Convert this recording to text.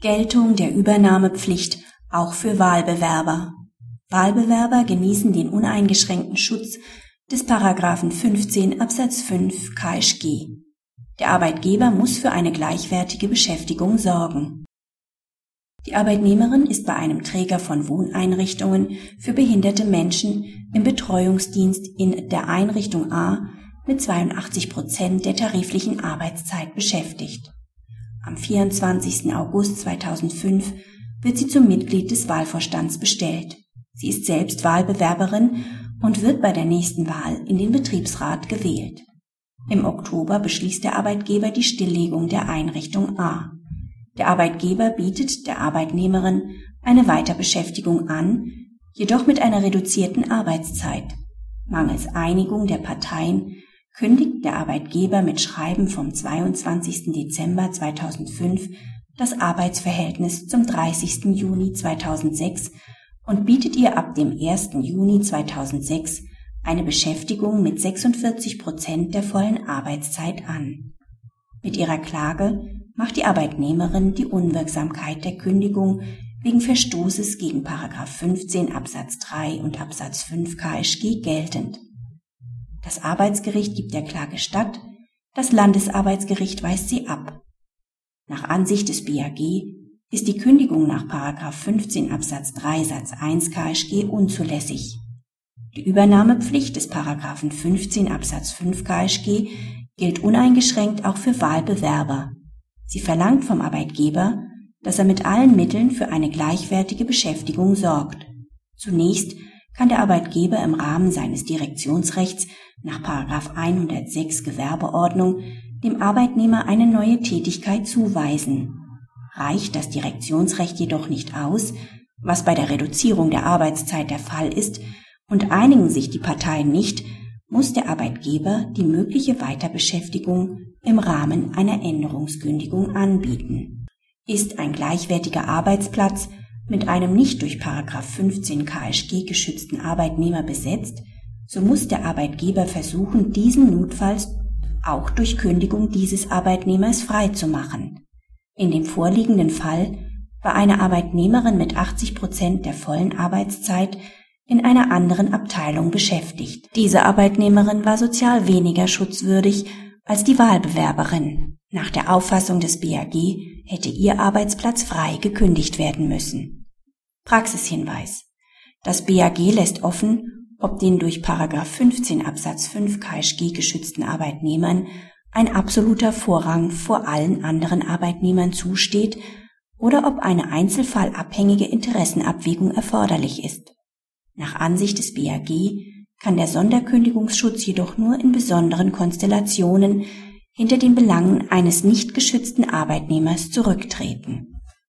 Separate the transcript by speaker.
Speaker 1: Geltung der Übernahmepflicht auch für Wahlbewerber. Wahlbewerber genießen den uneingeschränkten Schutz des Paragraphen 15 Absatz 5 KSG. Der Arbeitgeber muss für eine gleichwertige Beschäftigung sorgen. Die Arbeitnehmerin ist bei einem Träger von Wohneinrichtungen für behinderte Menschen im Betreuungsdienst in der Einrichtung A mit 82 Prozent der tariflichen Arbeitszeit beschäftigt. Am 24. August 2005 wird sie zum Mitglied des Wahlvorstands bestellt. Sie ist selbst Wahlbewerberin und wird bei der nächsten Wahl in den Betriebsrat gewählt. Im Oktober beschließt der Arbeitgeber die Stilllegung der Einrichtung A. Der Arbeitgeber bietet der Arbeitnehmerin eine Weiterbeschäftigung an, jedoch mit einer reduzierten Arbeitszeit. Mangels Einigung der Parteien kündigt der Arbeitgeber mit Schreiben vom 22. Dezember 2005 das Arbeitsverhältnis zum 30. Juni 2006 und bietet ihr ab dem 1. Juni 2006 eine Beschäftigung mit 46 Prozent der vollen Arbeitszeit an. Mit ihrer Klage macht die Arbeitnehmerin die Unwirksamkeit der Kündigung wegen Verstoßes gegen 15 Absatz 3 und Absatz 5 KSG geltend. Das Arbeitsgericht gibt der Klage statt, das Landesarbeitsgericht weist sie ab. Nach Ansicht des BAG ist die Kündigung nach 15 Absatz 3 Satz 1 KSG unzulässig. Die Übernahmepflicht des 15 Absatz 5 KSG gilt uneingeschränkt auch für Wahlbewerber. Sie verlangt vom Arbeitgeber, dass er mit allen Mitteln für eine gleichwertige Beschäftigung sorgt. Zunächst kann der Arbeitgeber im Rahmen seines Direktionsrechts nach 106 Gewerbeordnung dem Arbeitnehmer eine neue Tätigkeit zuweisen. Reicht das Direktionsrecht jedoch nicht aus, was bei der Reduzierung der Arbeitszeit der Fall ist, und einigen sich die Parteien nicht, muss der Arbeitgeber die mögliche Weiterbeschäftigung im Rahmen einer Änderungskündigung anbieten. Ist ein gleichwertiger Arbeitsplatz mit einem nicht durch 15 KSG geschützten Arbeitnehmer besetzt, so muss der Arbeitgeber versuchen, diesen notfalls auch durch Kündigung dieses Arbeitnehmers freizumachen. In dem vorliegenden Fall war eine Arbeitnehmerin mit 80 Prozent der vollen Arbeitszeit in einer anderen Abteilung beschäftigt. Diese Arbeitnehmerin war sozial weniger schutzwürdig als die Wahlbewerberin. Nach der Auffassung des BAG hätte ihr Arbeitsplatz frei gekündigt werden müssen. Praxishinweis. Das BAG lässt offen, ob den durch 15 Absatz 5 KSG geschützten Arbeitnehmern ein absoluter Vorrang vor allen anderen Arbeitnehmern zusteht oder ob eine einzelfallabhängige Interessenabwägung erforderlich ist. Nach Ansicht des BAG kann der Sonderkündigungsschutz jedoch nur in besonderen Konstellationen hinter den Belangen eines nicht geschützten Arbeitnehmers zurücktreten